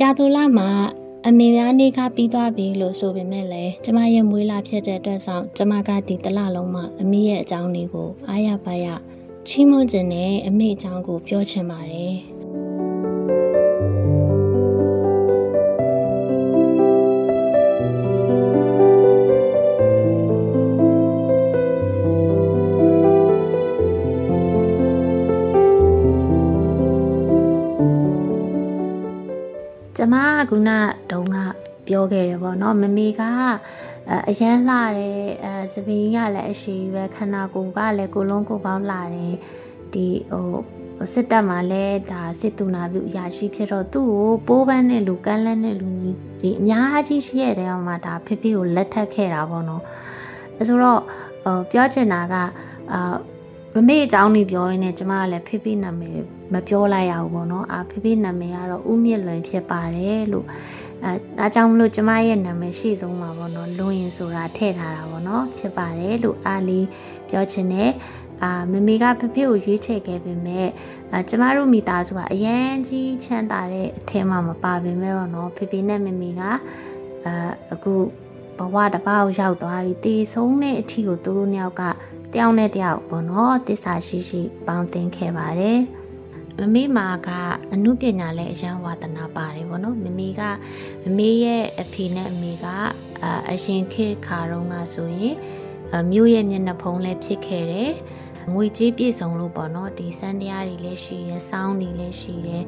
ပြာသူလာမှာအမေများနေခါပြီးသွားပြီလို့ဆိုပေမဲ့လည်းကျမရဲ့မွေးလာဖြစ်တဲ့အတွက်ကြောင့်ကျမကဒီတလလုံးမှာအမေရဲ့အကြောင်းတွေကိုအားရပါရချီးမွမ်းခြင်းနဲ့အမေအကြောင်းကိုပြောချင်ပါတယ်။ မကခုနတုံးကပြောခဲ့တယ်ပေါ့နော်မမေကအရန်လှတယ်အဲစပင်းကလည်းအရှိပဲခန္ဓာကိုယ်ကလည်းကိုလုံးကိုပေါင်းလှတယ်ဒီဟိုစစ်တပ်မှာလည်းဒါစစ်တူနာပြုအရာရှိဖြစ်တော့သူ့ကိုပိုးပန်းနဲ့လူကန်းလက်နဲ့လူဒီအများကြီးရှိရတဲ့အောင်မှာဒါဖေဖေကိုလက်ထပ်ခဲ့တာပေါ့နော်အဲဆိုတော့ဟိုပြောချင်တာကအာမမေအကြောင်းကြီးပြောရင်းနဲ့ကျမကလည်းဖေဖေနာမည် မပြောလိုက်ရဘူးပေါ့နော်အာဖေဖေနာမည်ကတော့ဦးမြင့်လွင်ဖြစ်ပါတယ်လို့အဲအားကြောင့်မလို့ကျမရဲ့နာမည်ရှေ့ဆုံးမှာပေါ့နော်လွင်ရင်ဆိုတာထည့်ထားတာပေါ့နော်ဖြစ်ပါတယ်လို့အားလေးပြောချင်တယ်အာမမေကဖဖေကိုရွေးချယ်ခဲ့ပေမဲ့အာကျမတို့မိသားစုကအရန်ကြီးချမ်းသာတဲ့အထက်မှာမပါပေမဲ့တော့နော်ဖေဖေနဲ့မမေကအာအခုဘဝတစ်ပေါက်ရောက်သွားပြီတည်ဆုံးတဲ့အထီကိုသူတို့နှစ်ယောက်ကတယောက်နဲ့တယောက်ပေါ့နော်တစ္ဆာရှိရှိပေါင်းသင်ခဲ့ပါတယ် မမေမာကအမှုပညာလည်းအရန်ဝါသနာပါတယ်ဗောနော်မမေကမမေရဲ့အဖေနဲ့အမေကအအရှင်ခေခါတုန်းကဆိုရင်မြို့ရဲ့မျက်နှာဖုံးလည်းဖြစ်ခဲ့တယ်ငွေကြေးပြည့်စုံလို့ပေါ့နော်ဒီစန်းတရားတွေလည်းရှိရဲစောင်းတွေလည်းရှိရဲ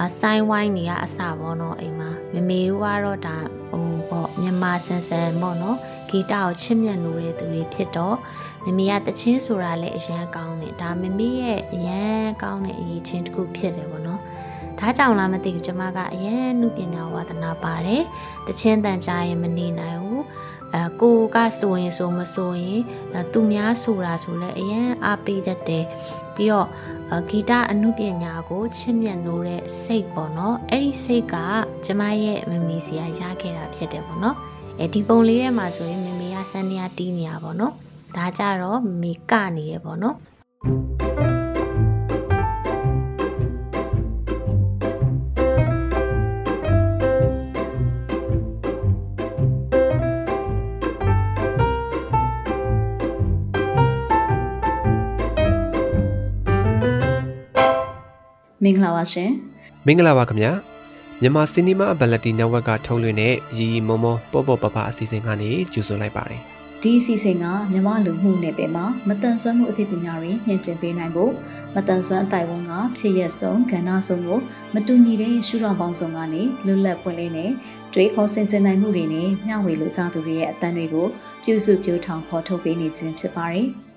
အဆိုင်ဝိုင်းတွေကအစပေါ့နော်အိမ်မှာမမေကတော့ဒါဟိုပေါ့မြန်မာဆန်ဆန်ပေါ့နော်ဂီတကိုချစ်မြတ်နိုးတဲ့သူတွေဖြစ်တော့ မမေကတချင်းဆိုတာလည်းအရန်ကောင်းတယ်ဒါမမေရဲ့အရန်ကောင်းတဲ့အရေးချင်းတစ်ခုဖြစ်တယ်ပေါ့နော်ဒါကြောင့်လားမသိဘူးကျမကအရန်နုပညာဝါသနာပါတယ်တချင်းတန်ကြရင်မနေနိုင်ဘူးအဲကိုကဆိုရင်ဆိုမဆိုရင်သူများဆိုတာဆိုလဲအရန်အားပေးတတ်တယ်ပြီးတော့ဂီတအနုပညာကိုချစ်မြတ်နိုးတဲ့စိတ်ပေါ့နော်အဲ့ဒီစိတ်ကကျမရဲ့မမီစီယာရခဲ့တာဖြစ်တယ်ပေါ့နော်အဲဒီပုံလေးထဲမှာဆိုရင်မမေကစန်းနေရတီးနေတာပေါ့နော် ဒါကြတော့မေကနေရပေါ့နော်မင်္ဂလာပါရှင်မင်္ဂလာပါခင်ဗျာမြန်မာစီနီမာအဘလက်တီနက်ဝက်ကထုတ်လွှင့်တဲ့ရီရီမောမောပေါ်ပေါ်ပပအစီအစဉ်ကနေကြိုဆိုလိုက်ပါတယ် ဒီအစီအစဉ်ကမြန်မာလူမှုနယ်ပယ်မှာမတန်ဆွမ်းမှုအသိပညာတွေညှင့်တင်ပေးနိုင်ဖို့မတန်ဆွမ်းအတိုင်းဝန်ကဖြစ်ရက်ဆုံးကဏ္ဍဆုံးကိုမတူညီတဲ့ရှုထောင့်ပေါင်းစုံကနေလွတ်လပ်ပွင့်လင်းတဲ့တွေးခေါ်ဆင်ခြင်နိုင်မှုတွေနဲ့မျှဝေလိုကြသူတွေရဲ့အသံတွေကိုပြုစုပြောထောင်ဖော်ထုတ်ပေးနေခြင်းဖြစ်ပါတယ်။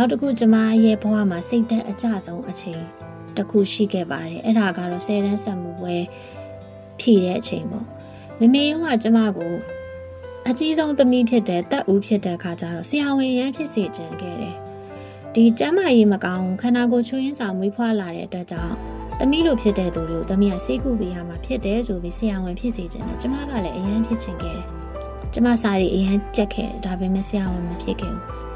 နောက်တစ်ခုကျမရဲ့ဘဝမှာစိတ်သက်အကြဆုံးအချိန်တစ်ခုရှိခဲ့ပါတယ်အဲ့ဒါကတော့ဆယ်တန်းဆက်မှုပွဲဖြည့်တဲ့အချိန်ပေါ့မမေရောကကျမကိုအကြီးဆုံးသမီးဖြစ်တဲ့တက်ဦးဖြစ်တဲ့အခါကျတော့ဆရာဝန်ရန်ဖြစ်စေချင်ခဲ့တယ်ဒီကျမ်းမာရေးမကောင်းခန္ဓာကိုယ်ချွေးရင်းစာမွေးဖွားလာတဲ့အတွက်ကြောင့်သမီးလိုဖြစ်တဲ့သူတွေကိုသမီးကစိတ်ကူပေးရမှာဖြစ်တယ်ဆိုပြီးဆရာဝန်ဖြစ်စေချင်တယ်ကျမကလည်းအရန်ဖြစ်ချင်ခဲ့တယ်ကျမစာရီအရန်ကြက်ခဲ့တယ်ဒါပေမဲ့ဆရာဝန်မဖြစ်ခဲ့ဘူး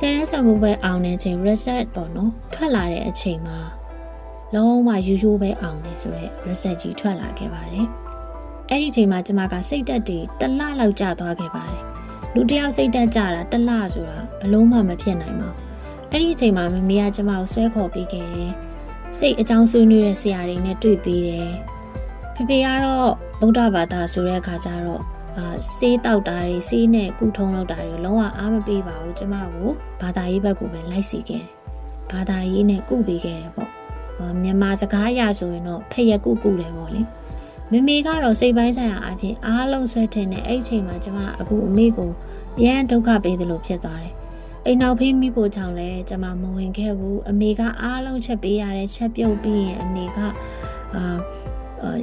ဆယ်ရန်ဆံမှုပဲအောင်တဲ့အချိန် reset ပေါ့နော်ထွက်လာတဲ့အချိန်မှာလုံးဝယူယူပဲအောင်တယ်ဆိုတော့ reset ကြီးထွက်လာခဲ့ပါတယ်အဲ့ဒီအချိန်မှာကျမကစိတ်တက်တွေတလလောက်ကျသွားခဲ့ပါတယ်လူတယောက်စိတ်တက်ကြတာတလဆိုတာဘလုံးမှမဖြစ်နိုင်ပါဘူးအဲ့ဒီအချိန်မှာမမေကကျမကိုဆွဲခေါ်ပေးခဲ့တယ်စိတ်အကြောင်းဆွေးနွေးတဲ့ဆရာတွေနဲ့တွေ့ပြီးတယ်ဖေဖေကတော့ဗုဒ္ဓဘာသာဆိုတဲ့အခါကျတော့ အာဆေးတောက်တာတွေဆေးနဲ့ကုထုံးလောက်တာတွေလုံးဝအားမပေးပါဘူးကျမကိုဘာသာရေးဘက်ကိုပဲလိုက်စီခဲ့တယ်ဘာသာရေးနဲ့ကုပေးခဲ့တယ်ပေါ့မြန်မာစကားအရဆိုရင်တော့ဖက်ရကုကုတယ်ပေါ့လေမမေကတော့စိတ်ပိုင်းဆိုင်ရာအဖြစ်အားလုံးဆွဲထင်တဲ့အဲ့ချိန်မှာကျမအခုအမေကိုရမ်းဒုက္ခပေးသလိုဖြစ်သွားတယ်အိမ်နောက်ဖေးမိဖို့ကြောင့်လဲကျမမဝင်ခဲ့ဘူးအမေကအားလုံးချက်ပေးရတဲ့ချက်ပြုတ်ပြီးရင်အမေကအာ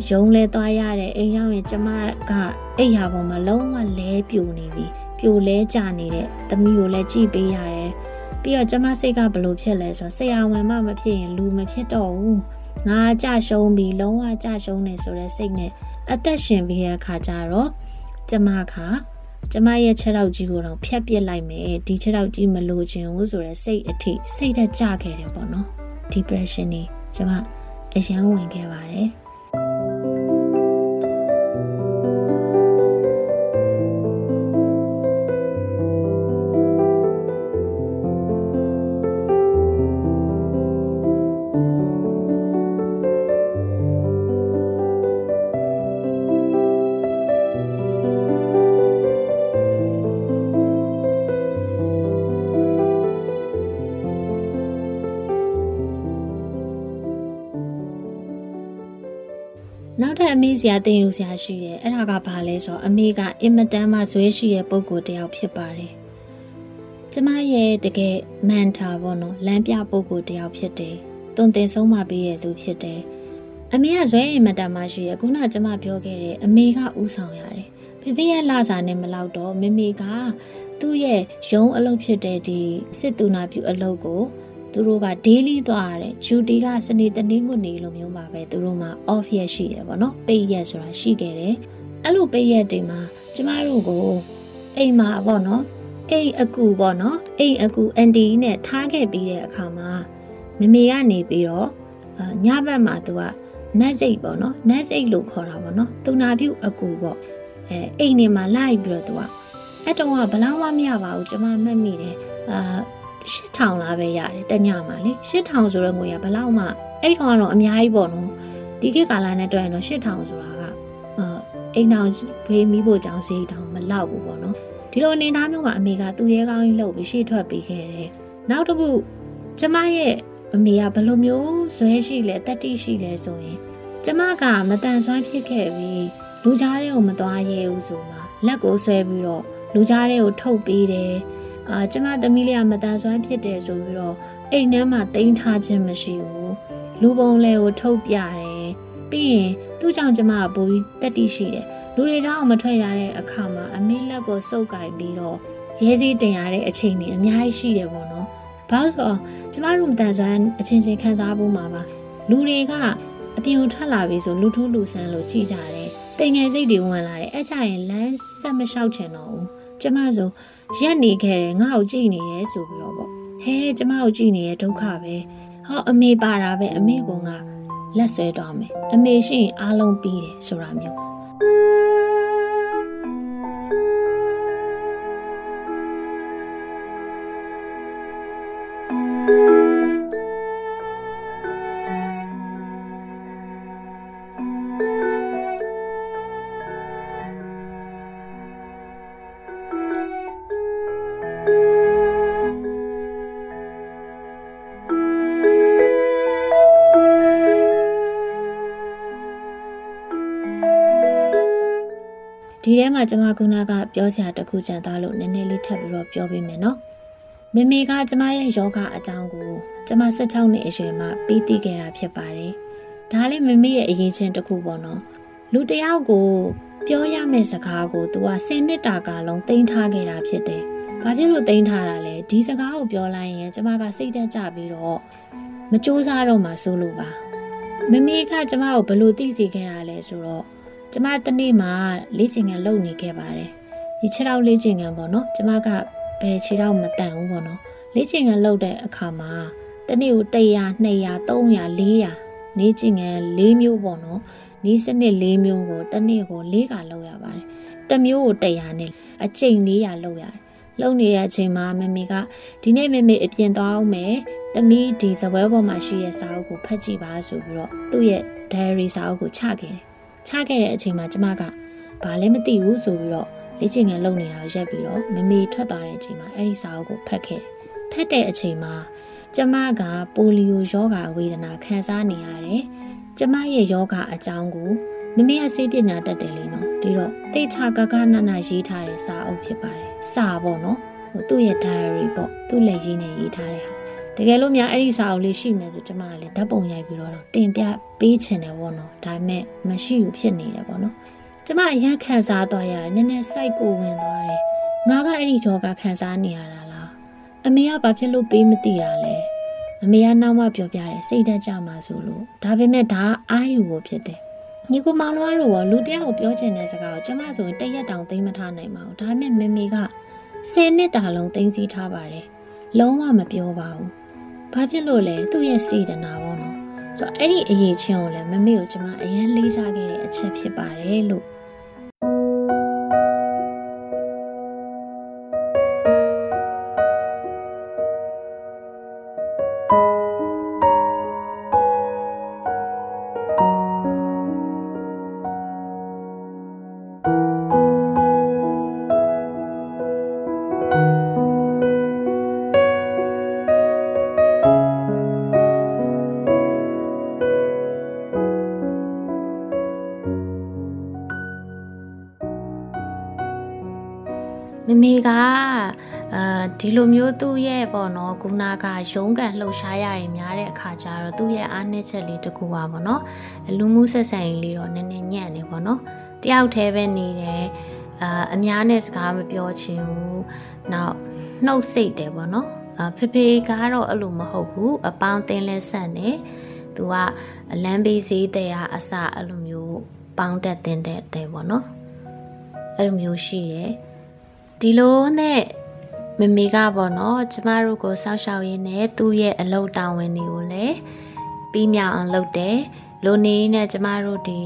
ရုံးလဲသွားရတယ်အိမ်ရောက်ရင်ကျမကအိယာပေါ်မှာလုံးဝလဲပြိုနေပြီပြိုလဲကြနေတဲ့သမီးကိုလည်းကြည့်ပေးရတယ်ပြီးတော့ကျမစိတ်ကဘလို့ဖြစ်လဲဆိုဆရာဝန်မှမဖြစ်ရင်လူမဖြစ်တော့ဘူးငါကြရှုံးပြီးလုံးဝကြရှုံးနေဆိုတဲ့စိတ်နဲ့အသက်ရှင်ပြီးတဲ့အခါကျတော့ကျမကကျမရဲ့ခြေထောက်ကြီးကိုတော့ဖြတ်ပစ်လိုက်မယ်ဒီခြေထောက်ကြီးမလိုချင်ဘူးဆိုတဲ့စိတ်အထိစိတ်သက်ကြခဲ့တယ်ပေါ့နော် depression นี่ကျမအရန်ဝင်ခဲ့ပါတယ် မေစရာတင်ယူစရာရှိတယ်အဲ့ဒါကဘာလဲဆိုတော့အမေကအင်မတန်မှဇွဲရှိတဲ့ပုံကိုတယောက်ဖြစ်ပါတယ်ကျမရဲ့တကယ်မန်တာပေါ့နော်လမ်းပြပုံကိုတယောက်ဖြစ်တယ်တွန်တင်ဆုံးမပေးရသူဖြစ်တယ်အမေကဇွဲအင်မတန်မှရှိရခုနကျမပြောခဲ့တယ်အမေကဥဆောင်ရတယ်ဖေဖေရဲ့လာစာနဲ့မလောက်တော့မေမေကသူ့ရဲ့ရုံးအလုပ်ဖြစ်တဲ့ဒီစစ်တူနာပြုအလုပ်ကို သူတို့က daily သွားရတယ်ယူတီကစနေတနင်္ဂနွေလိုမျိုးပါပဲသူတို့မှာ off ရက်ရှိတယ်ပေါ့နော်ပိတ်ရက်ဆိုတာရှိခဲ့တယ်အဲ့လိုပိတ်ရက်တွေမှာကျမတို့ကိုအိမ်မှာပေါ့နော်အိမ်အကူပေါ့နော်အိမ်အကူအန်တီနဲ့ထားခဲ့ပြီးတဲ့အခါမှာမမေကနေပြီးတော့ညဘက်မှာသူကနတ်စိတ်ပေါ့နော်နတ်စိတ်လို့ခေါ်တာပေါ့နော်သူနာပြုအကူပေါ့အဲအိမ်နေမှာလိုက်ပြီးတော့သူကအဲ့တော့ကဘလောက်မှမရပါဘူးကျမမှတ်မိတယ်အာ 8000လားပဲရတယ်တညမှာလေ8000ဆိုတော့ငွေကဘလောက်မှအဲ့တော့ကတော့အများကြီးပေါ့နော်ဒီခေတ်ကာလနဲ့တွက်ရင်တော့8000ဆိုတာကအာအိမ်အောင်ဖေးမိဖို့ကြောင့်ဈေးတောင်မလောက်ဘူးပေါ့နော်ဒီလိုအနေထားမျိုးမှာအမေကသူ့ရဲကောင်းကြီးလှုပ်ပြီးရှေ့ထွက်ပေးခဲ့တယ်နောက်တစ်ခုကျမရဲ့အမေကဘယ်လိုမျိုးဇွဲရှိလဲတတိရှိလဲဆိုရင်ကျမကမတန်ဆွမ်းဖြစ်ခဲ့ပြီးလူကြားတွေကိုမသွားရဲဘူးဆိုမှလက်ကိုဆွဲပြီးတော့လူကြားတွေကိုထုတ်ပေးတယ် အာကျမသမီးလေးကမတန်ဆွမ်းဖြစ်တယ်ဆိုပြီးတော့အိမ်ထဲမှာတိန်းထားခြင်းမရှိဘူးလူပုံလဲကိုထုတ်ပြတယ်ပြီးရင်သူ့ကြောင့်ကျမကပိုပြီးတက်တိရှိတယ်လူတွေကြောင့်မထွက်ရတဲ့အခါမှာအမေလက်ကိုစုပ်ကင်ပြီးတော့ရဲစည်းတင်ရတဲ့အချိန်တွေအများကြီးရှိတယ်ပေါ့နော်ဘာလို့ဆိုတော့ကျမတို့မတန်ဆွမ်းအချင်းချင်းခံစားဖို့မှာပါလူတွေကအပြင်ကိုထွက်လာပြီဆိုလူထူးလူဆန်းလို့ကြည်ကြတယ်တင်ငယ်စိတ်တွေဝင်လာတယ်အဲ့ကြရင်လမ်းဆက်မလျှောက်ချင်တော့ဘူးကျမဆို ရက်နေခဲ့တယ်ငါ့ကိုကြည့်နေရဲဆိုပြီးတော့ပေါ့ဟဲကျမကိုကြည့်နေရဲဒုက္ခပဲဟောအမေပါတာပဲအမေကငါလက်ဆွဲတော့မယ်အမေရှိရင်အားလုံးပြီးတယ်ဆိုတာမျိုး ထဲမှာကျမခုနကပြောစရာတခုကြံသွားလို့နည်းနည်းလေးထပ်ပြီးတော့ပြောပေးမယ်နော်မမေကကျမရဲ့ယောဂအကြောင်းကိုကျမ16နှစ်အရွယ်မှာပြီးသိခဲ့တာဖြစ်ပါတယ်ဒါလည်းမမေရဲ့အရေးချင်းတစ်ခုပေါ့နော်လူတယောက်ကိုပြောရမယ့်စကားကို तू က10နှစ်တာကာလုံးတင်ထားခဲ့တာဖြစ်တယ်ဘာဖြစ်လို့တင်ထားတာလဲဒီစကားကိုပြောလိုက်ရင်ကျမကစိတ်တက်ကြပြီးတော့မစူးစားတော့မှဆိုလို့ပါမမေကကျမကိုဘယ်လိုသိစေခဲ့တာလဲဆိုတော့ ကျမတနေ့မှာလေ့ကျင့်ခန်းလုပ်နေခဲ့ပါတယ်ဒီခြေထောက်လေ့ကျင့်ခန်းပေါ့နော်ကျမကဘယ်ခြေထောက်မတန်ဘူးပေါ့နော်လေ့ကျင့်ခန်းလုပ်တဲ့အခါမှာတနေ့ကို100 200 300 400နေကျင့်ခန်း၄မျိုးပေါ့နော်နေစနစ်၄မျိုးကိုတနေ့ကို၄ခါလုပ်ရပါတယ်တစ်မျိုးကို100နဲ့အကျိန်400လုပ်ရတယ်လုံနေတဲ့အချိန်မှာမမေကဒီနေ့မမေအပြင်သွားအောင်မယ်။သမီးဒီဇပွဲပေါ်မှာရှိတဲ့စာအုပ်ကိုဖတ်ကြည့်ပါဆိုပြီးတော့သူ့ရဲ့ diary စာအုပ်ကိုချခဲ့တယ် ချခဲ့တဲ့အချိန်မှာကျမကဘာလဲမသိဘူးဆိုပြီးတော့လေ့ကျင့်ခန်းလုပ်နေတာရက်ပြီးတော့မမေထွက်သွားတဲ့အချိန်မှာအဲ့ဒီစာအုပ်ကိုဖတ်ခဲ့ဖတ်တဲ့အချိန်မှာကျမကပိုလီယိုယောဂဝေဒနာခံစားနေရတယ်ကျမရဲ့ယောဂအကြောင်းကိုမမေအစိပညာတတ်တယ်လေနော်ဒီတော့တိတ်ချကကနနရေးထားတဲ့စာအုပ်ဖြစ်ပါတယ်စာပေါ့နော်ဟိုသူ့ရဲ့ diary ပေါ့သူ့လက်ရင်းနဲ့ရေးထားတဲ့ဟာ တကယ်လို့များအဲ့ဒီစာအုပ်လေးရှိမယ်ဆိုကျမကလည်းဓာတ်ပုံရိုက်ပြီးတော့တင်ပြပေးချင်တယ်ပေါ့နော်ဒါပေမဲ့မရှိဘူးဖြစ်နေတယ်ပေါ့နော်ကျမအရင်ခံစားသွားရတယ်နည်းနည်းစိုက်ကိုဝင်သွားတယ်ငါကအဲ့ဒီတော့ကခံစားနေရတာလားအမေကဘာဖြစ်လို့ပေးမသိတာလဲအမေကနောက်မှပြောပြတယ်စိတ်ဓာတ်ကြမှာဆိုလို့ဒါပေမဲ့ဒါအာယူဖို့ဖြစ်တယ်ညီကိုမောင်လွားတို့ကလူတယောက်ကိုပြောချင်တဲ့စကားကိုကျမဆိုရင်တရက်တောင်သိမထားနိုင်ပါဘူးဒါပေမဲ့မေမေက10နှစ်တာလုံးသိသိထားပါတယ်လုံးဝမပြောပါဘူး ဘာဖြစ်လို့လဲသူ့ရဲ့စေတနာပေါ့နော်ဆိုတော့အဲ့ဒီအရေးချင်းကိုလည်းမမေကိုကျမအရင်လေးစားခဲ့တဲ့အချက်ဖြစ်ပါတယ်လို့ ဒီလိုမျိုးသူ့ရဲ့ပေါ့နော်ကုနာကရုံးကန်လှုပ်ရှားရရင်များတဲ့အခါကျတော့သူ့ရဲ့အားနည်းချက်လေးတစ်ခုပါပေါ့နော်လူမှုဆက်ဆံရေးလေးတော့နည်းနည်းညံ့နေပေါ့နော်တယောက်တည်းပဲနေတယ်အာအများနဲ့စကားမပြောချင်ဘူးနောက်နှုတ်စိတ်တယ်ပေါ့နော်အာဖေဖေကတော့အဲ့လိုမဟုတ်ဘူးအပေါင်းသင်းလဲဆက်နေသူကအလန်းပေးစည်းတဲ့ဟာအစအဲ့လိုမျိုးပေါင်းတက်တင်တဲ့တဲ့ပေါ့နော်အဲ့လိုမျိုးရှိတယ်ဒီလိုနဲ့ မမေကပေါ့နော်ကျမတို့ကိုစောက်ရှောက်ရင်းနဲ့သူ့ရဲ့အလုပ်တာဝန်တွေကိုလည်းပြီးမြောက်အောင်လုပ်တယ်လိုနေနဲ့ကျမတို့ဒီ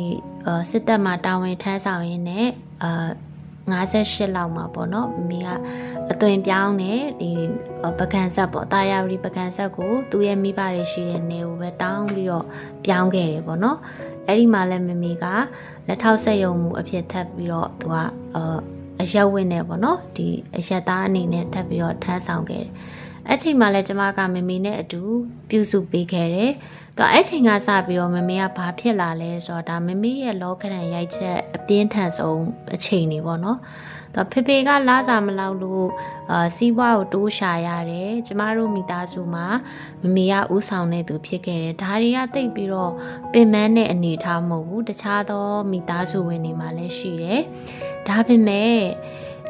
စစ်တပ်မှာတာဝန်ထမ်းဆောင်ရင်းနဲ့အာ58လောက်မှာပေါ့နော်မမေကအသွင်ပြောင်းနေဒီပကံဆက်ပေါ့တာယာရီပကံဆက်ကိုသူ့ရဲ့မိဘတွေရှိတဲ့နေကိုပဲတောင်းပြီးတော့ပြောင်းခဲ့တယ်ပေါ့နော်အဲ့ဒီမှာလည်းမမေကလက်ထောက်ဆက်ယုံမှုအဖြစ်ထပ်ပြီးတော့သူကအာ အရက်ဝင်းနဲ့ပေါ့နော်ဒီအရက်သားအနေနဲ့ထပ်ပြီးတော့ထမ်းဆောင်ခဲ့တယ်အဲ့ချိန်မှာလည်းကျမကမမေနဲ့အတူပြုစုပေးခဲ့တယ်သူအဲ့ချိန်ကစပြီးတော့မမေကဘာဖြစ်လာလဲဆိုတော့ဒါမမေရဲ့လောကရန်ရိုက်ချက်အပြင်းထန်ဆုံးအချိန်တွေပေါ့နော် တော့ဖေဖေကလာစာမလောက်လို့အာစီးပွားကိုတိုးရှာရတယ်ကျမတို့မိသားစုမှာမမေကဥဆောင်နေသူဖြစ်ခဲ့တယ်ဒါတွေကတိတ်ပြီးတော့ပင်ပန်းတဲ့အနေအထားမဟုတ်ဘူးတခြားသောမိသားစုဝင်တွေမှာလည်းရှိတယ်ဒါပေမဲ့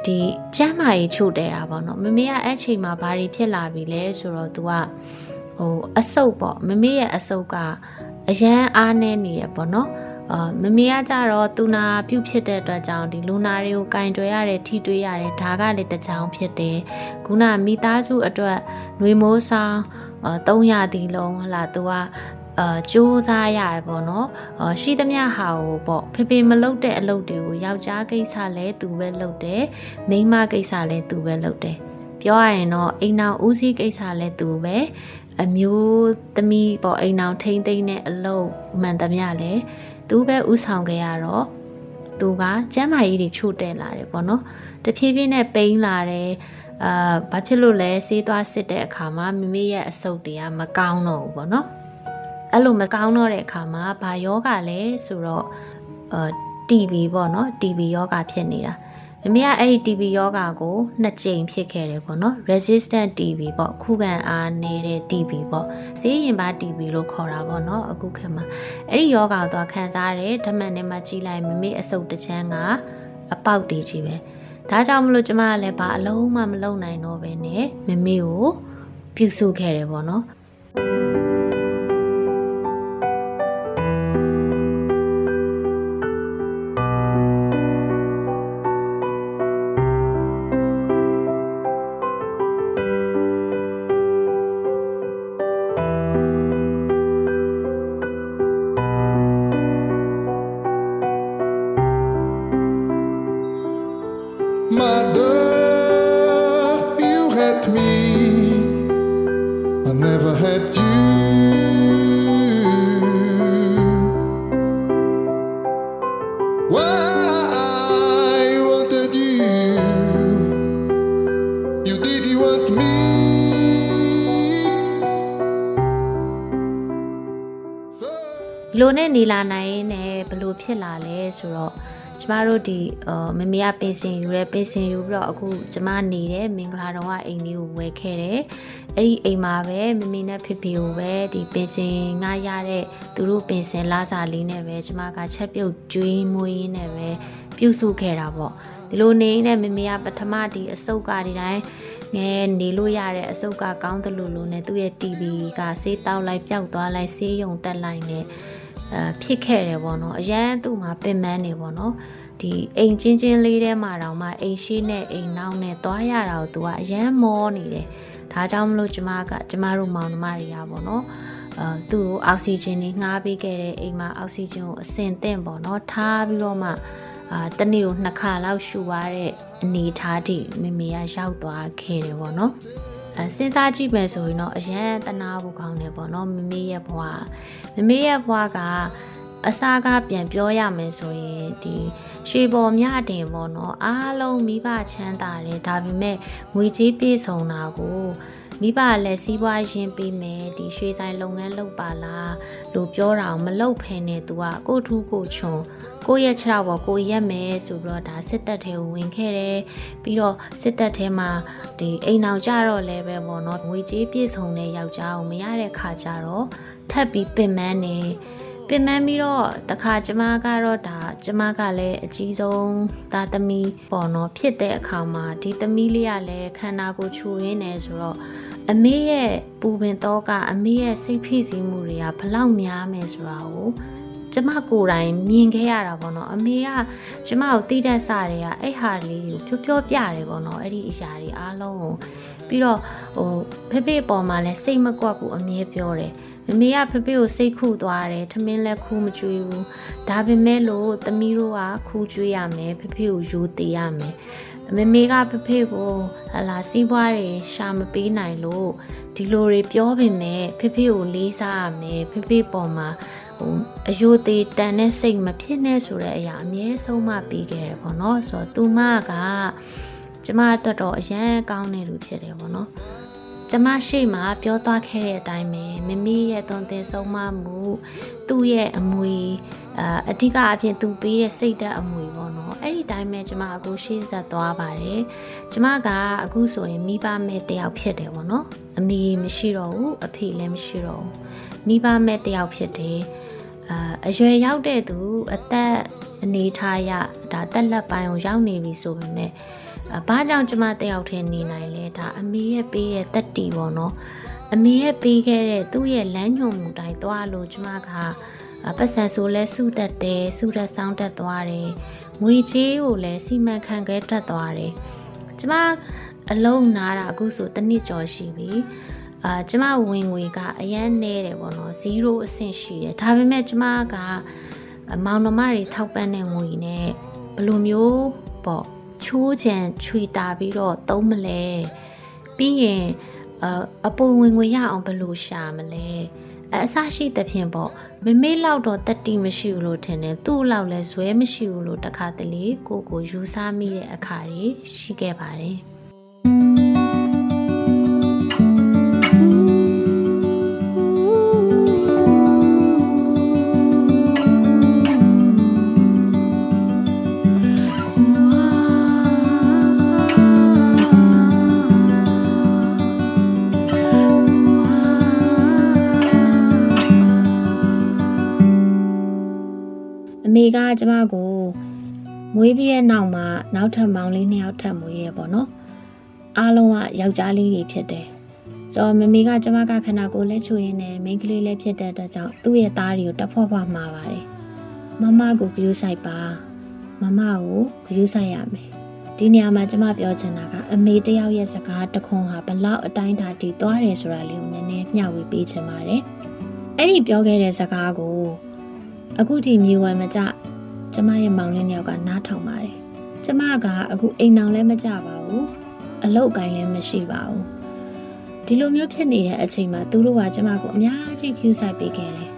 ဒီကျမ်းမာရေးချို့တယ်တာပေါ့နော်မမေကအဲ့ချိန်မှာဘာတွေဖြစ်လာပြီလဲဆိုတော့ तू ကဟိုအဆုပ်ပေါ့မမေရဲ့အဆုပ်ကအရန်အားနေနေရပေါ့နော် အာမမေကကြတော့သူနာပြုတ်ဖြစ်တဲ့အတွက်ကြောင့်ဒီလူနာတွေကိုကင်တွယ်ရတယ်ထိတွေ့ရတယ်ဒါကလည်းတစ်ကြောင်ဖြစ်တယ်ခုနမိသားစုအတွက်နှွေမိုးဆောင်အာ300တီလုံးဟလာသူကအာစူးစားရရပေါ့နော်အာရှိသမျှဟာကိုပေါ့ဖေဖေမလုပ်တဲ့အလုပ်တွေကိုယောက်ျားကိစ္စလည်းသူပဲလုပ်တယ်မိန်းမကိစ္စလည်းသူပဲလုပ်တယ်ပြောရရင်တော့အိမ်နောက်ဦးစီးကိစ္စလည်းသူပဲအမျိုးသမီးပေါ့အိမ်နောက်ထိမ့်သိမ့်တဲ့အလုပ်မှန်သမျှလည်း သူပဲဥဆောင်ခဲ့ရတော့သူကကျမ်းမာရေးတွေချို့တဲ့လာတယ်ပေါ့နော်တဖြည်းဖြည်းနဲ့ပိန်းလာတယ်အာဘာဖြစ်လို့လဲစေးသွားစစ်တဲ့အခါမှာမိမိရဲ့အဆုတ်တွေကမကောင်းတော့ဘူးပေါ့နော်အဲ့လိုမကောင်းတော့တဲ့အခါမှာဘာယောဂလဲဆိုတော့အာ TB ပေါ့နော် TB ယောဂဖြစ်နေတာ မမေကအဲ့ဒီ TB ယောဂကိုနှစ်ကြိမ်ဖြစ်ခဲ့တယ်ပေါ့နော် resistant TB ပေါ့ခုခံအားနေတဲ့ TB ပေါ့ဈေးရင်ပါ TB လို့ခေါ်တာပေါ့နော်အခုခေတ်မှာအဲ့ဒီယောဂကိုသွားခံစားရတယ်ဓမတ်နဲ့မှကြည့်လိုက်မမေအစုပ်တစ်ချမ်းကအပေါက်တွေကြီးပဲဒါကြောင့်မလို့ကျမကလည်းဘာအလုံးမှမလုံနိုင်တော့ဘဲနဲ့မမေကိုပြုစုခဲ့တယ်ပေါ့နော် နဲ့နေလာနိုင်နဲ့ဘလို့ဖြစ်လာလဲဆိုတော့ကျမမတို့ဒီမမေကပင်စင်ယူရဲပင်စင်ယူပြီးတော့အခုကျမနေတဲ့မင်္ဂလာတော်ကအိမ်လေးကိုဝယ်ခဲ့တယ်အဲ့ဒီအိမ်မှာပဲမမေနဲ့ဖေဖေကိုပဲဒီပင်စင်ငှားရတဲ့သူတို့ပင်စင်လာစာလေးနဲ့ပဲကျမကချက်ပြုတ်ကျွေးမွေးရင်းနဲ့ပဲပြုစုခဲ့တာပေါ့ဒီလိုနေနဲ့မမေကပထမဒီအစုပ်ကဒီတိုင်းငယ်နေလို့ရတဲ့အစုပ်ကကောင်းတယ်လို့လို့နဲ့သူ့ရဲ့ TV ကဆေးတောက်လိုက်ပျောက်သွားလိုက်ဆေးရုံတက်လိုက်နဲ့ အဲဖြစ်ခဲ့တယ်ပေါ့နော်အရန်သူ့မှာပင်ပန်းနေပေါ့နော်ဒီအိမ်ချင်းချင်းလေးထဲမှာတောင်မှအိမ်ရှိနဲ့အိမ်နောက်နဲ့သွားရတာကိုသူကအရန်မောနေတယ်ဒါကြောင့်မလို့ကျမကကျမတို့မောင်နှမတွေကပေါ့နော်အဲသူ့ကိုအောက်ဆီဂျင်တွေငှားပေးခဲ့တဲ့အိမ်မှာအောက်ဆီဂျင်ကိုအစင်သင့်ပေါ့နော်ထားပြီးတော့မှအာတနေ့ကိုနှစ်ခါလောက်ရှူရတဲ့အနေထားတိမမေကရောက်သွားခဲ့တယ်ပေါ့နော် အဲစဉ်းစားကြည့်မယ်ဆိုရင်တော့အရန်တနာဖို့ကောင်းတယ်ပေါ့နော်မမေရဲ့ဘဝမမေရဲ့ဘဝကအစားကားပြန်ပြောရမယ်ဆိုရင်ဒီရွှေပေါ်မြတင်ပေါ့နော်အားလုံးမိဘချမ်းသာတယ်ဒါပေမဲ့ငွေကြေးပြည့်စုံတာကိုမိဘလည်းစီးပွားရင်းပေးမယ်ဒီရွှေဆိုင်လုပ်ငန်းလုပ်ပါလား လို့ပြောတာမလုပ်ဖ ೇನೆ သူကကိုထူးကိုချွန်ကိုရဲ့ခြေထောက်ပေါ်ကိုရက်မယ်ဆိုပြီးတော့ဒါစစ်တပ်ထဲကိုဝင်ခဲ့တယ်ပြီးတော့စစ်တပ်ထဲမှာဒီအိမ်အောင်ကြတော့လဲပဲပေါ့နော်ငွေကြေးပြည့်စုံတဲ့ယောက်ျားကိုမရတဲ့ခါကျတော့ထပ်ပြီးပင်ပန်းနေပင်ပန်းပြီးတော့တခါကျမကတော့ဒါကျမကလည်းအကြီးဆုံးသားသမီးပေါ့နော်ဖြစ်တဲ့အခါမှာဒီသမီးလေးကလည်းခန္ဓာကိုယ်ချူရင်းနေဆိုတော့ အမေရဲ့ပူပင်တော့ကအမေရဲ့စိတ်ဖိစီးမှုတွေကဘလောက်များမယ်ဆိုတာကိုကျမကိုယ်တိုင်မြင်ခဲ့ရတာပေါ့နော်အမေကကျမကိုတိတက်စတွေကအဲ့ဟာလေးကိုဖြောဖြောပြတယ်ပေါ့နော်အဲ့ဒီအရာတွေအားလုံးကိုပြီးတော့ဟိုဖေဖေပေါ်မှာလဲစိတ်မကွက်ကိုအမြဲပြောတယ်မမေကဖဖေကိုစိတ်ခုသွားတယ်ထမင်းလည်းခူးမကြွေးဘူးဒါပေမဲ့လို့သမီးတို့ကခူးကြွေးရမယ်ဖဖေကိုယူသေးရမယ် မမေကဖဖေကိုဟလာစီးပွားတွေရှာမပေးနိုင်လို့ဒီလိုတွေပြောပေမဲ့ဖဖေကိုလေးစားရမယ်ဖဖေပေါ်မှာဟိုအယိုသေးတန်တဲ့စိတ်မဖြစ်နဲ့ဆိုတဲ့အရာအမြဲဆုံးမပေးခဲ့တယ်ပေါ့နော်ဆိုတော့သူမကကျမတော်တော်အရန်ကောင်းနေလူဖြစ်တယ်ပေါ့နော်ကျမရှိမှပြောသွားခဲ့တဲ့အတိုင်းပဲမမီးရဲ့သွန်သင်ဆုံးမမှုသူ့ရဲ့အမွေအာအဓိကအဖြစ်သူပေးတဲ့စိတ်ဓာတ်အမွေပေါ့နော်အဲ့ဒီတိုင်းပဲကျမအခုရှေ့ဆက်သွားပါတယ်ကျမကအခုဆိုရင်မိဘမဲ့တယောက်ဖြစ်တယ်ပေါ့နော်အမေမရှိတော့ဘူးအဖေလည်းမရှိတော့ဘူးမိဘမဲ့တယောက်ဖြစ်တယ်အာအရွယ်ရောက်တဲ့သူအသက်အနေထားရဒါတက်လက်ပိုင်းကိုရောက်နေပြီဆိုပေမဲ့ဘာကြောင့်ကျမတယောက်ထဲနေနိုင်လဲဒါအမေရဲ့ပေးရဲ့တက်တီပေါ့နော်အမေရဲ့ပေးခဲ့တဲ့သူ့ရဲ့လမ်းညွှန်မှုတိုင်းသွားလို့ကျမက ပတ်စံဆိုလဲစုတက်တယ်စုတက်ဆောင်တက်သွားတယ်ငွေချေးကိုလည်းစီမံခန့်ခွဲတက်သွားတယ်ကျမအလုံးနာတာအခုဆိုတစ်နှစ်ကျော်ရှိပြီအာကျမဝင်ငွေကအရန်နေတယ်ပေါ့နော်0အဆင့်ရှိတယ်ဒါပေမဲ့ကျမကမောင်နှမတွေထောက်ပံ့တဲ့ငွေနဲ့ဘယ်လိုမျိုးပေါ့ချိုးချံချွေတာပြီးတော့သုံးမလဲပြီးရင်အအပူဝင်ငွေရအောင်ဘယ်လိုရှာမလဲ အအဆရှိသဖြင့်ပေါ့မမေးလောက်တော့တက်တီမရှိဘူးလို့ထင်တယ်သူ့လောက်လဲဇွဲမရှိဘူးလို့တခါတလေကိုကိုယူဆမိတဲ့အခါတွေရှိခဲ့ပါတယ် ကကျမကိုမွေးပြီးတဲ့နောက်မှာနောက်ထပ်မောင်လေးနှစ်ယောက်ထပ်မွေးရပေါ့နော်အားလုံးကယောက်ျားလေးတွေဖြစ်တယ်ဆိုတော့မမေကကျမကခန္ဓာကိုယ်လက်ချွေရင်းနဲ့မိန်းကလေးလည်းဖြစ်တဲ့အတွက်ကြောင့်သူ့ရဲ့သားတွေကိုတဖွာဖွာမှာပါတယ်မမကိုဂရုစိုက်ပါမမကိုဂရုစိုက်ရမယ်ဒီနေရာမှာကျမပြောချင်တာကအမေတယောက်ရဲ့စကားတခွန်းဟာဘလောက်အတိုင်းတာတီသွားတယ်ဆိုတာလေးကိုနည်းနည်းမျှဝေပေးချင်ပါတယ်အဲ့ဒီပြောခဲ့တဲ့စကားကို အခုထိမြေဝယ်မကြကျမရဲ့မောင်လေးနှစ်ယောက်ကနားထောင်ပါတယ်ကျမကအခုအိမ်အောင်လည်းမကြပါဘူးအလုပ်ကိုင်းလည်းမရှိပါဘူးဒီလိုမျိုးဖြစ်နေတဲ့အချိန်မှာသူတို့ကကျမကိုအများကြီးဖြူဆိုင်ပေးခဲ့တယ်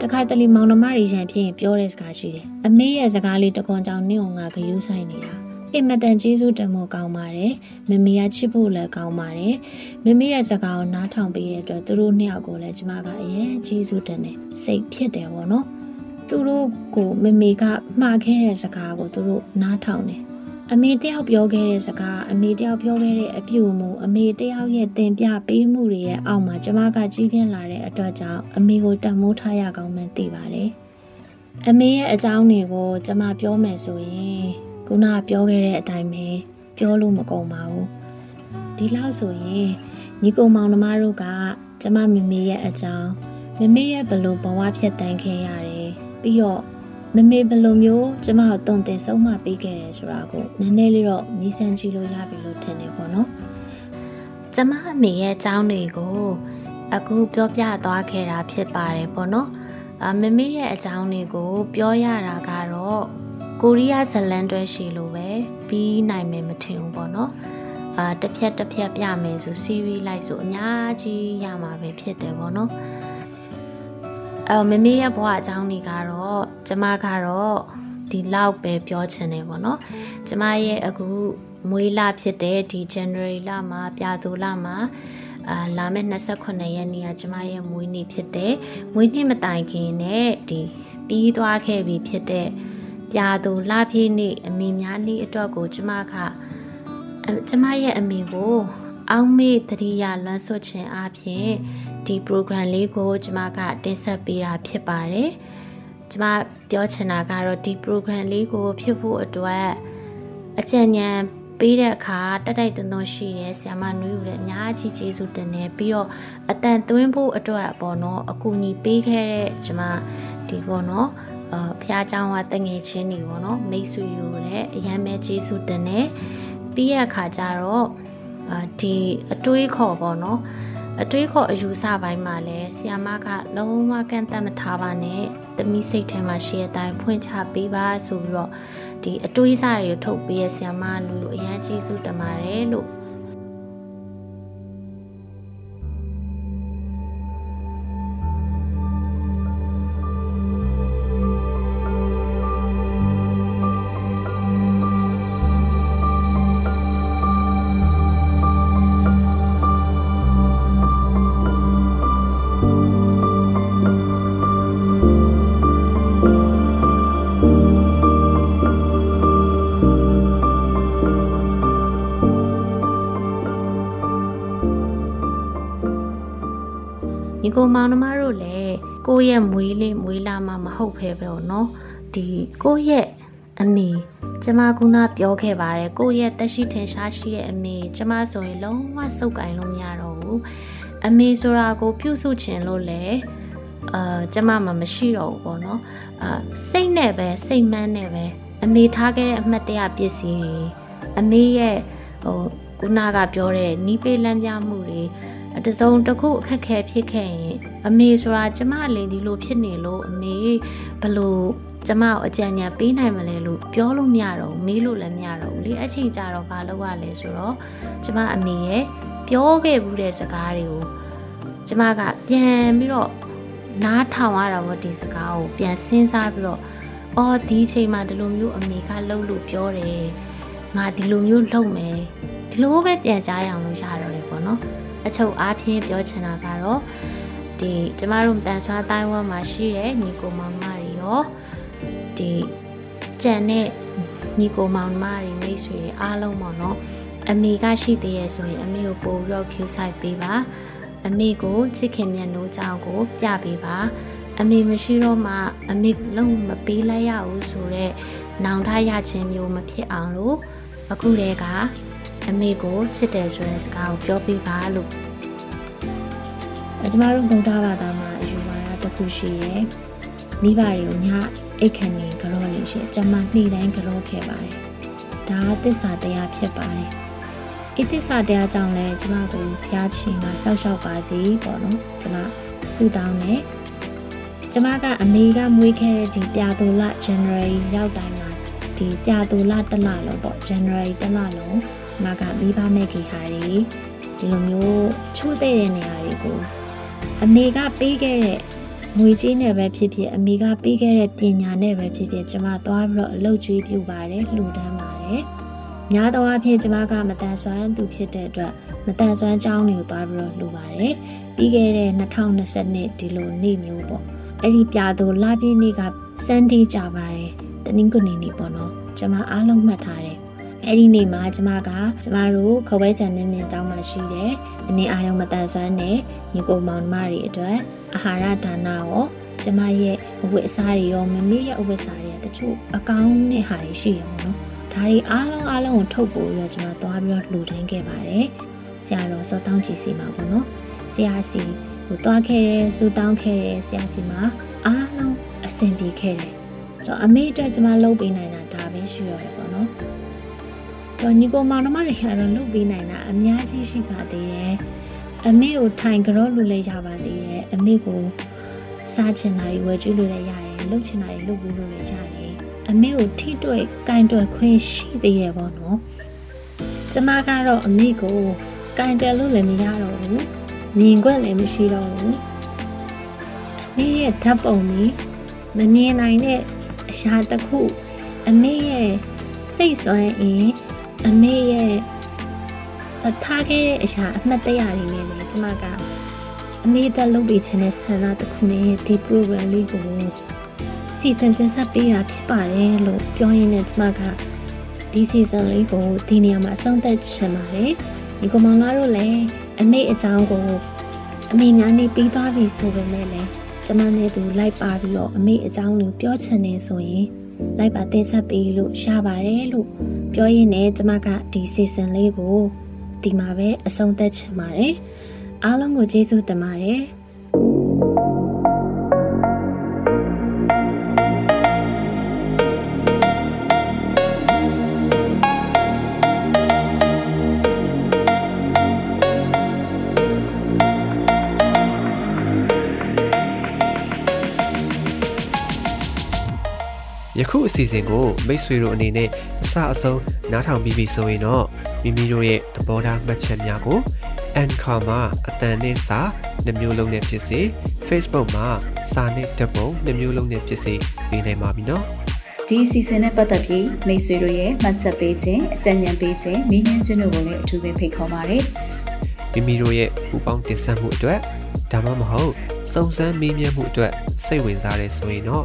တခါတလေမောင်နှမတွေရန်ဖြစ်ရင်ပြောတဲ့စကားရှိတယ်အမေရဲ့စကားလေးတကွန်ကြောင့်နင့်အောင်ငါဂယုဆိုင်နေတာအင်မတန်ကျေးဇူးတင်ဖို့ကောင်းပါတယ်မမေကချစ်ဖို့လည်းကောင်းပါတယ်မမေရဲ့စကားကိုနားထောင်ပေးတဲ့အတွက်သူတို့နှစ်ယောက်ကိုလည်းကျမကအရင်ကျေးဇူးတင်တယ်စိတ်ဖြစ်တယ်ပေါ့နော်မ သူတို့ကိုမမေကမှားခဲ့တဲ့စကားကိုသူတို့နားထောင်တယ်အမေတယောက်ပြောခဲ့တဲ့စကားအမေတယောက်ပြောခဲ့တဲ့အပြုအမူအမေတယောက်ရဲ့တင်ပြပေးမှုတွေရဲ့အောက်မှာကျမကကြီးပြင်းလာတဲ့အတွက်ကြောင့်အမေကိုတန်မိုးထားရကောင်းမှန်းသိပါတယ်အမေရဲ့အကြောင်းတွေကိုကျမပြောမယ်ဆိုရင်ခုနပြောခဲ့တဲ့အတိုင်းပဲပြောလို့မကုန်ပါဘူးဒီလောက်ဆိုရင်ညီကောင်မောင်နှမတို့ကကျမမမေရဲ့အကြောင်းမမေရဲ့ဘလို့ဘဝဖြစ်တန်းခဲ့ရတယ် ပြီးတော့မမေဘလို့မျိုးကျမကိုတုံတင်ဆုံးမပေးခဲ့တယ်ဆိုတာကိုနည်းနည်းလေးတော့မြည်ဆန်းကြည့်လို့ရပြီလို့ထင်နေပေါ့နော်ကျမအမေရဲ့အကြောင်းတွေကိုအခုပြောပြသွားခဲ့တာဖြစ်ပါတယ်ပေါ့နော်အမမေရဲ့အကြောင်းတွေကိုပြောရတာကတော့ကိုရီးယားဇလန်တွဲရှိလို့ပဲပြီးနိုင်မယ်မထင်ဘူးပေါ့နော်အာတစ်ဖြက်တစ်ဖြက်ပြမယ်ဆို series လိုက်ဆိုအများကြီးရမှာပဲဖြစ်တယ်ပေါ့နော် အဲမမေရဲ့ဘဝအကြောင်းတွေကတော့ကျမကတော့ဒီလောက်ပဲပြောချင်တယ်ပေါ့နော်ကျမရဲ့အခုမွေးလဖြစ်တဲ့ဒီ January လမှာပြာသူလမှာအာလာမယ့်28ရက်နေ့ကကျမရဲ့မွေးနေ့ဖြစ်တဲ့မွေးနေ့မတိုင်ခင်နဲ့ဒီပြီးသွားခဲ့ပြီဖြစ်တဲ့ပြာသူလပြည့်နေ့အမေများနေ့အတွက်ကိုကျမကကျမရဲ့အမေကို အောက်မေ့တတိယလွမ်းဆွခြင်းအပြင် ဒီ program လေးကိုကျမကတင်ဆက်ပေးတာဖြစ်ပါတယ်။ကျမပြောချင်တာကတော့ဒီ program လေးကိုဖြစ်ဖို့အတွက်အကြံဉာဏ်ပေးတဲ့အခါတက်တိုက်တွန်းတွန်းရှိရဲဆီယမနွေးဦးလည်းအများကြီးကျေးဇူးတင်တယ်ပြီးတော့အတန်သွင်းဖို့အတွက်ပေါ့နော်အကူအညီပေးခဲ့တဲ့ကျမဒီပေါ့နော်အဖျားเจ้าကတငယ်ချင်းတွေပေါ့နော်မိတ်ဆွေယူလည်းအရန်ပဲကျေးဇူးတင်တယ်ပြီးရအခါကျတော့ဒီအတွေးခေါ်ပေါ့နော် အတွေးခေါ်အယူဆပိုင်းမှာလည်းဆီယမကလုံးဝကန့်သက်မထားပါနဲ့သမီးစိတ်ထဲမှာရှိတဲ့အတိုင်းဖွင့်ချပေးပါဆိုပြီးတော့ဒီအတွေးစားတွေကိုထုတ်ပေးရဆီယမလူကိုအရန်ကျေးဇူးတင်ပါတယ်လို့ ကိုမောင်နှမတို့လည်းကိုယ့်ရဲ့မွေးလေးမွေးလာမှမဟုတ်ဖဲပဲပေါ့နော်ဒီကိုယ့်ရဲ့အမေကျမကုနာပြောခဲ့ပါတယ်ကိုယ့်ရဲ့တက်ရှိထင်ရှားရှိရဲ့အမေကျမဆိုရင်လုံးဝစုပ်ကင်လို့မရတော့ဘူးအမေဆိုတာကို ပြုစုခြင်းလို့လည်းအာကျမမှမရှိတော့ဘူးပေါ့နော်အာစိတ်နဲ့ပဲစိတ်မှန်းနဲ့ပဲအမေထားခဲ့တဲ့အမှတ်တရပစ္စည်းတွေအမေရဲ့ဟိုကုနာကပြောတဲ့နီးပေးလမ်းပြမှုတွေ တစုံတစ်ခုအခက်ခဲဖြစ်ခဲ့ရင်အမေဆိုတာကျမလင်ဒီလိုဖြစ်နေလို့အမေဘလို့ကျမကိုအကြံဉာဏ်ပေးနိုင်မလဲလို့ပြောလို့မရတော့ဘူးမေးလို့လည်းမရတော့ဘူးလေအချိန်ကြာတော့ဘာလုပ်ရလဲဆိုတော့ကျမအမေရဲ့ပြောခဲ့ဘူးတဲ့စကားတွေကိုကျမကပြန်ပြီးတော့နားထောင်ရတာပေါ့ဒီစကားကိုပြန်စဉ်းစားပြီးတော့အော်ဒီချိန်မှာဒီလိုမျိုးအမေကလှုပ်လို့ပြောတယ်ငါဒီလိုမျိုးလှုပ်မယ်ဒီလိုပဲပြန်ကြားရအောင်လို့ရတော့တယ်ပေါ့နော် အချုပ်အားဖြင့်ပြောချင်တာကတော့ဒီကျမတို့တန်ဆွာတိုင်းဝမ်မှာရှိတဲ့ညီကိုမောင်မတွေရောဒီကြံတဲ့ညီကိုမောင်မတွေမိတ်ဆွေအားလုံးပေါ့နော်အမေကရှိသေးရဲ့ဆိုရင်အမေကိုပို့ပြီးတော့ view site ပေးပါအမေကိုချစ်ခင်မြတ်နိုးကြောင်းကို ပြပေးပါအမေမရှိတော့မှအမေလုံးမပေးလိုက်ရဘူးဆိုတော့နောင်တရခြင်းမျိုးမဖြစ်အောင်လို့အခုတည်းက အမေကိုချစ်တယ်ဆိုတဲ့စကားကိုပြောပြပါလို့အကျမတို့ဗုဒ္ဓဘာသာမှာအယူဝါဒတစ်ခုရှိရဲ့မိဘတွေကိုညအိတ်ခဏီကြောလေးရှိကျမနှိတိုင်းကြောခဲ့ပါတယ်ဒါကသစ္စာတရားဖြစ်ပါတယ်ဤသစ္စာတရားကြောင့်လဲကျမကိုဖျားရှင်ကစောက်ရှောက်ပါစေပေါ့နော်ကျမဆုတောင်းတယ်ကျမကအမေကမွေးခဲ့တဲ့ဒီပြာသူလ January ရောက်တိုင်းမှာဒီပြာသူလတစ်လလုံးပေါ့ January တစ်လလုံး မကမိဘမဲ့ခေဟာတွေဒီလိုမျိုးချိုးတဲ့နေရာတွေကိုအမေကပေးခဲ့တဲ့ငွေကြေးနဲ့ပဲဖြစ်ဖြစ်အမေကပေးခဲ့တဲ့ပညာနဲ့ပဲဖြစ်ဖြစ်ကျမသွားပြီးတော့အလုပ်ကျွေးပြုပါတယ်လှူဒန်းပါတယ်များသောအားဖြင့်ကျမကမတန်ဆွမ်းသူဖြစ်တဲ့အတွက်မတန်ဆွမ်းကြောင်းတွေကိုသွားပြီးတော့လှူပါတယ်ပြီးခဲ့တဲ့2020နှစ်ဒီလိုနေ့မျိုးပေါ့အဲ့ဒီပြာသူလပြည့်နေ့ကစန်ဒီကြပါတယ်တနင်္ဂနွေနေ့ပေါ့နော်ကျမအားလုံးမှတ်ထားတယ် အဲ့ဒီနေ့မှာကျမကကျမတို့ခဝဲချံမြင့်မြင့်ကျောင်းမှာရှိတယ်။အနေအာရုံမတန်ဆွမ်းတဲ့ညီကိုမောင်နှမတွေအတွက်အာဟာရဒါနရောကျမရဲ့အဝတ်အစားတွေရောမမေရဲ့အဝတ်အစားတွေကတချို့အကောင်းနဲ့ဟာတွေရှိရပါတော့။ဒါတွေအားလုံးအားလုံးကိုထုတ်ပို့ပြီးတော့ကျမသွားပြီးတော့လှူဒန်းခဲ့ပါတယ်။ဆရာတော်စောတောင်းကြည့်စီမှာပေါ့နော်။ဆရာစီကိုသွားခဲ့တဲ့စူတောင်းခဲ့တဲ့ဆရာစီမှာအားလုံးအဆင်ပြေခဲ့တယ်။ဆိုတော့အမေအတွက်ကျမလုပ်ပေးနိုင်တာဒါပဲရှိရတယ်ပေါ့နော်။ ဆိုတော့ညီကိုမောင်နှမတွေကတော့လုပ်ပေးနိုင်တာအများကြီးရှိပါသေးတယ်။အမေကိုထိုင်ကြောလူလေးရပါသေးတယ်။အမေကိုစားချင်တာတွေဝယ်ကျွေးလို့လည်းရတယ်။လုပ်ချင်တာတွေလုပ်ပေးလို့လည်းရတယ်။အမေကိုထိတွေ့ကင်တွယ်ခွင့်ရှိသေးရဲ့ပေါ့နော်။ကျမကတော့အမေကိုကင်တယ်လို့လည်းမရတော့ဘူး။မြင်ခွင့်လည်းမရှိတော့ဘူး။အမေရဲ့ဓာတ်ပုံကြီးမမြင်နိုင်တဲ့အရာတစ်ခုအမေရဲ့စိတ်ဆွမ်းအင်း အမေရဲ့အထားခဲ့တဲ့အရာအမှတ်တရတွေနဲ့ပဲကျမကအမေတက်လုပ်ပေးခြင်းတဲ့ဆန္ဒတစ်ခုနဲ့ဒီ program လေးကိုစီစဉ်တင်ဆက်ပေးတာဖြစ်ပါတယ်လို့ပြောရင်းနဲ့ကျမကဒီ season လေးကိုဒီနေရာမှာအဆုံးသတ်ချင်ပါတယ်ဒီကောင်မလာတို့လည်းအမေအကြောင်းကိုအမေများနေပြီးသွားပြီဆိုပေမဲ့လည်းကျမနဲ့သူလိုက်ပါပြီးတော့အမေအကြောင်းကိုပြောချင်နေဆိုရင်လိုက်ပါတင်ဆက်ပေးလို့ရပါတယ်လို့ ပြောရင်းနဲ့ကျမကဒီ season လေးကိုဒီမှာပဲအဆုံးသတ်ချင်ပါတယ်အားလုံးကိုကျေးဇူးတင်ပါတယ်ယခုအစီအစဉ်ကိုမိတ်ဆွေတို့အနေနဲ့အ စအဆုံးနားထောင်ပြီးပြီဆိုရင်တော့မိမိတို့ရဲ့သဘောထားမှတ်ချက်များကို Anchor မှာအတန်နဲ့စာနှမျိုးလုံးနဲ့ဖြစ်စေ Facebook မှာစာနဲ့ဓာတ်ပုံနှမျိုးလုံးနဲ့ဖြစ်စေပေးနိုင်ပါပြီနော်ဒီအစီအစဉ်နဲ့ပတ်သက်ပြီးမိတ်ဆွေတို့ရဲ့မှတ်ချက်ပေးခြင်းအကြံဉာဏ်ပေးခြင်းမိမြန်းခြင်းတို့ကိုလည်းအထူးပဲဖိတ်ခေါ်ပါတယ်မိမိတို့ရဲ့ပူပေါင်းတင်ဆက်မှုအတွက်ဒါမှမဟုတ်စုံစမ်းမေးမြန်းမှုအတွက်စိတ်ဝင်စားတယ်ဆိုရင်တော့